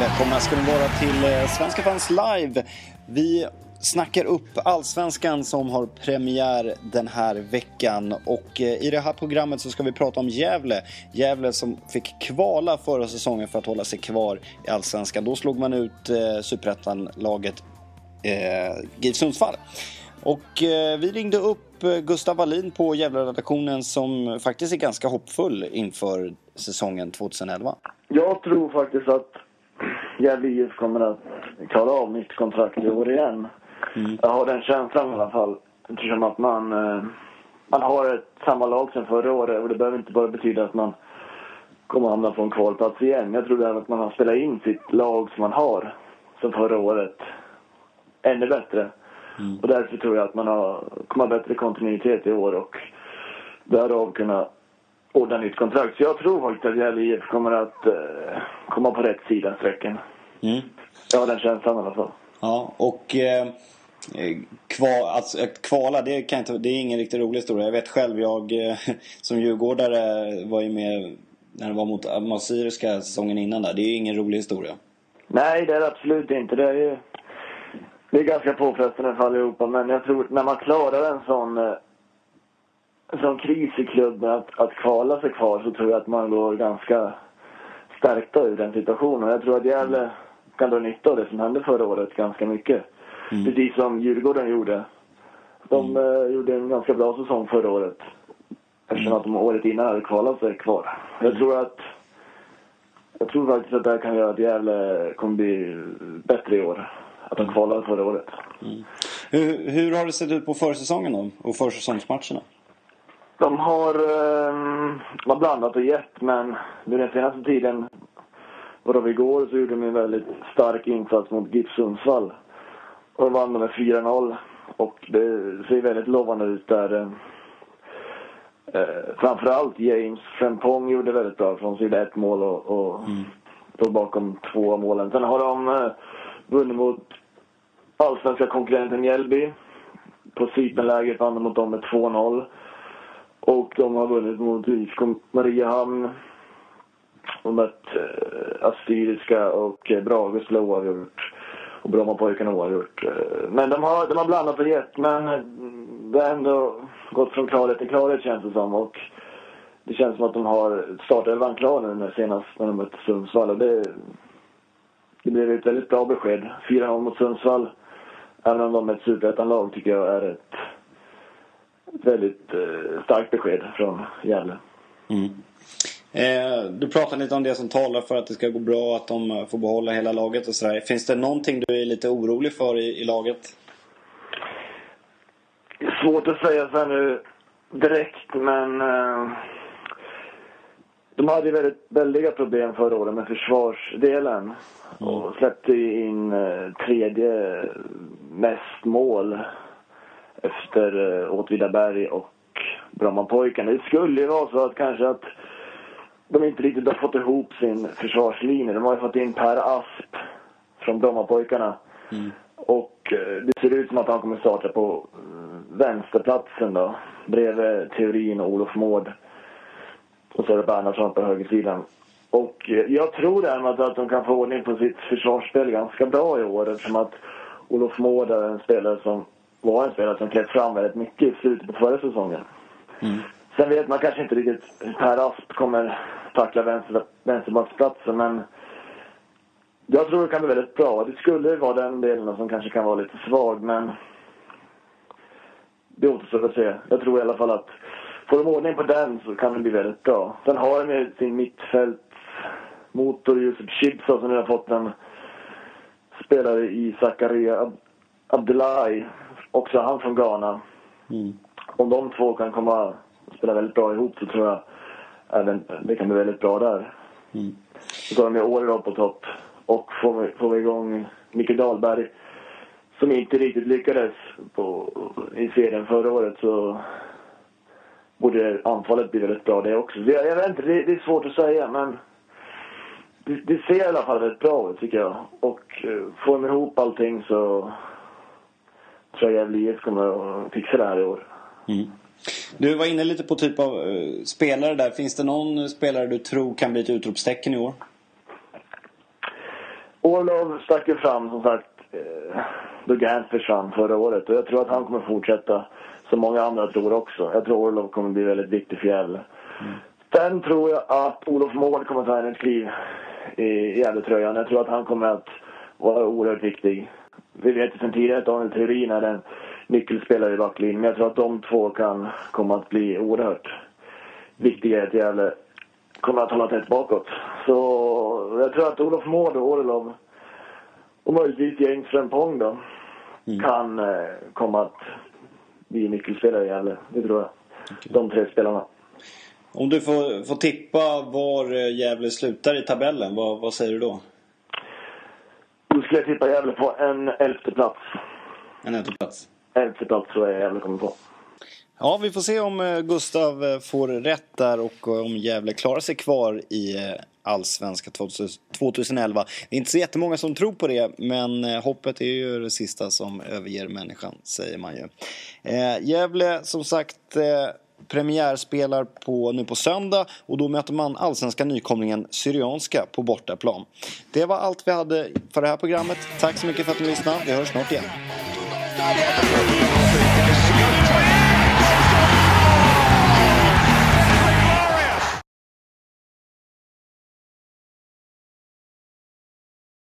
Välkomna ska ni vara till eh, Svenska fans live. Vi snackar upp Allsvenskan som har premiär den här veckan. Och eh, i det här programmet så ska vi prata om Gävle. Gävle som fick kvala förra säsongen för att hålla sig kvar i Allsvenskan. Då slog man ut eh, Superettan-laget eh, GIF Sundsvall. Och eh, vi ringde upp eh, Gustav Wallin på Gävle-redaktionen som faktiskt är ganska hoppfull inför säsongen 2011. Jag tror faktiskt att Gävle IF kommer att klara av mitt kontrakt i år igen. Jag har den känslan i alla fall. Eftersom att man, eh, man har ett samma lag som förra året och det behöver inte bara betyda att man kommer att hamna på en kvalplats igen. Jag tror även att man har spelat in sitt lag som man har som förra året ännu bättre. Och därför tror jag att man har, kommer ha bättre kontinuitet i år och därav kunna ordna nytt kontrakt. Så jag tror faktiskt att Gävle IF kommer att eh, komma på rätt sida strecken. Mm. Jag har den känslan i alla fall. Ja, och eh, kval, alltså, kvala det, kan inte, det är ingen riktigt rolig historia. Jag vet själv, jag eh, som djurgårdare var ju med när det var mot Massyriska säsongen innan där. Det är ju ingen rolig historia. Nej, det är det absolut inte. Det är ju det är ganska påfrestande för allihopa. Men jag tror när man klarar en sån, eh, en sån kris i klubben att, att kvala sig kvar så tror jag att man går ganska stärkta ur den situationen. Jag tror att Gävle kan dra nytta av det som hände förra året ganska mycket. Precis som Djurgården gjorde. De eh, gjorde en ganska bra säsong förra året. Eftersom att de året innan hade kvalat sig kvar. Jag tror att jag tror faktiskt att det här kan göra att Gävle kommer bli bättre i år. Att de kvalade förra året. Hur, hur har det sett ut på försäsongen då? Och försäsongsmatcherna? De har, eh, de har blandat och gett, men vid den senaste tiden, varav igår, så gjorde de en väldigt stark insats mot GIF Sundsvall. Och de vann med 4-0. Och det ser väldigt lovande ut där. eh, Eh, framförallt James Frempong gjorde väldigt bra från sig. ett mål och, och stod bakom två av målen. Sen har de eh, vunnit mot allsvenska konkurrenten Mjällby. På Cypernlägret vann de mot dem med 2-0. Och de har vunnit mot IFK Mariehamn. Och mött eh, Assyriska och eh, Brage skulle oavgjort. Och Brommapojkarna oavgjort. Eh, men de har, de har blandat och gett. Men eh, det har ändå gått från klarhet till klarhet känns det som. Och det känns som att de har startelvan klar nu senast när de mötte Sundsvall. Och det, det blev ett väldigt bra besked. 4-0 mot Sundsvall. Även om de är ett superettan-lag tycker jag är ett, väldigt eh, starkt besked från Gävle. Mm. Eh, du pratade lite om det som talar för att det ska gå bra, att de eh, får behålla hela laget och sådär. Finns det någonting du är lite orolig för i, i laget? Svårt att säga så här nu direkt, men eh, de hade väldigt väldiga problem förra året med försvarsdelen. Och släppte in eh, tredje mest mål efter eh, Åtvidaberg och Brommapojkarna. Det skulle ju vara så att kanske att de inte riktigt har fått ihop sin försvarslinje. De har ju fått in Per Asp från Brommapojkarna. Och eh, det ser ut som att han kommer starta på vänsterplatsen då. Bredvid Theorin och Olof Mård. Och så är det Bernhardsson på högersidan. Och eh, jag tror därmed att de kan få ordning på sitt försvarsspel ganska bra i år eftersom att Olof Mård är en spelare som var en spelare som klev fram väldigt mycket i slutet på förra säsongen. Sen vet man kanske inte riktigt hur Per Asp kommer tackla vänster, vänsterbacksplatsen men jag tror det kan bli väldigt bra. Det skulle vara den delen som kanske kan vara lite svag men det återstår att se. Jag tror i alla fall att får de ordning på den så kan det bli väldigt bra. Sen har de ju sin mittfältsmotor Josef Chibsa som nu har fått en spelare i Zakaria Ab- Abdullahi. Också han från Ghana. Om de två kan komma och spela väldigt bra ihop så tror jag även det kan bli väldigt bra där. Så har de Åre på topp. Och får vi, får vi igång Micke Dahlberg som inte riktigt lyckades på, i serien förra året så borde anfallet bli väldigt bra det också. Så Jag, jag vet inte, det, det är svårt att säga men det, det ser i alla fall väldigt bra ut tycker jag. Och eh, får de ihop allting så tror jag Gävle IF kommer att fixa det här i år. Mm. Du var inne lite på typ av uh, spelare där. Finns det någon spelare du tror kan bli ett utropstecken i år? Orlov stack ju fram som sagt eh, då Gant försvann förra året och jag tror att han kommer fortsätta som många andra tror också. Jag tror Orlov kommer bli väldigt viktig för Gävle. Mm. Sen tror jag att Olof Mård kommer ta en ett kliv i Gävletröjan. Jag tror att han kommer att vara oerhört viktig. Vi vet ju sedan tidigare att Daniel Theorin är en nyckelspelare i backlinjen. Men jag tror att de två kan komma att bli oerhört viktiga i ett Gävle kommer att hålla tätt bakåt. Så jag tror att Olof Mård och Orlov och möjligtvis James Frempong då mm. kan eh, komma att bli nyckelspelare i Gävle. Det tror jag. Okay. De tre spelarna. Om du får, får tippa var eh, Gävle slutar i tabellen, vad, vad säger du då? Då skulle jag tippa Gävle på en elfte plats. En elfte plats? Elfte plats tror jag Gävle kommer på. Ja, vi får se om eh, Gustav eh, får rätt där och om Gävle klarar sig kvar i Allsvenska 2011. Det är inte så jättemånga som tror på det, men eh, hoppet är ju det sista som överger människan, säger man ju. Eh, Gävle, som sagt, eh, premiärspelar på, nu på söndag och då möter man allsvenska nykomlingen Syrianska på bortaplan. Det var allt vi hade för det här programmet. Tack så mycket för att ni lyssnade. Vi hörs snart igen.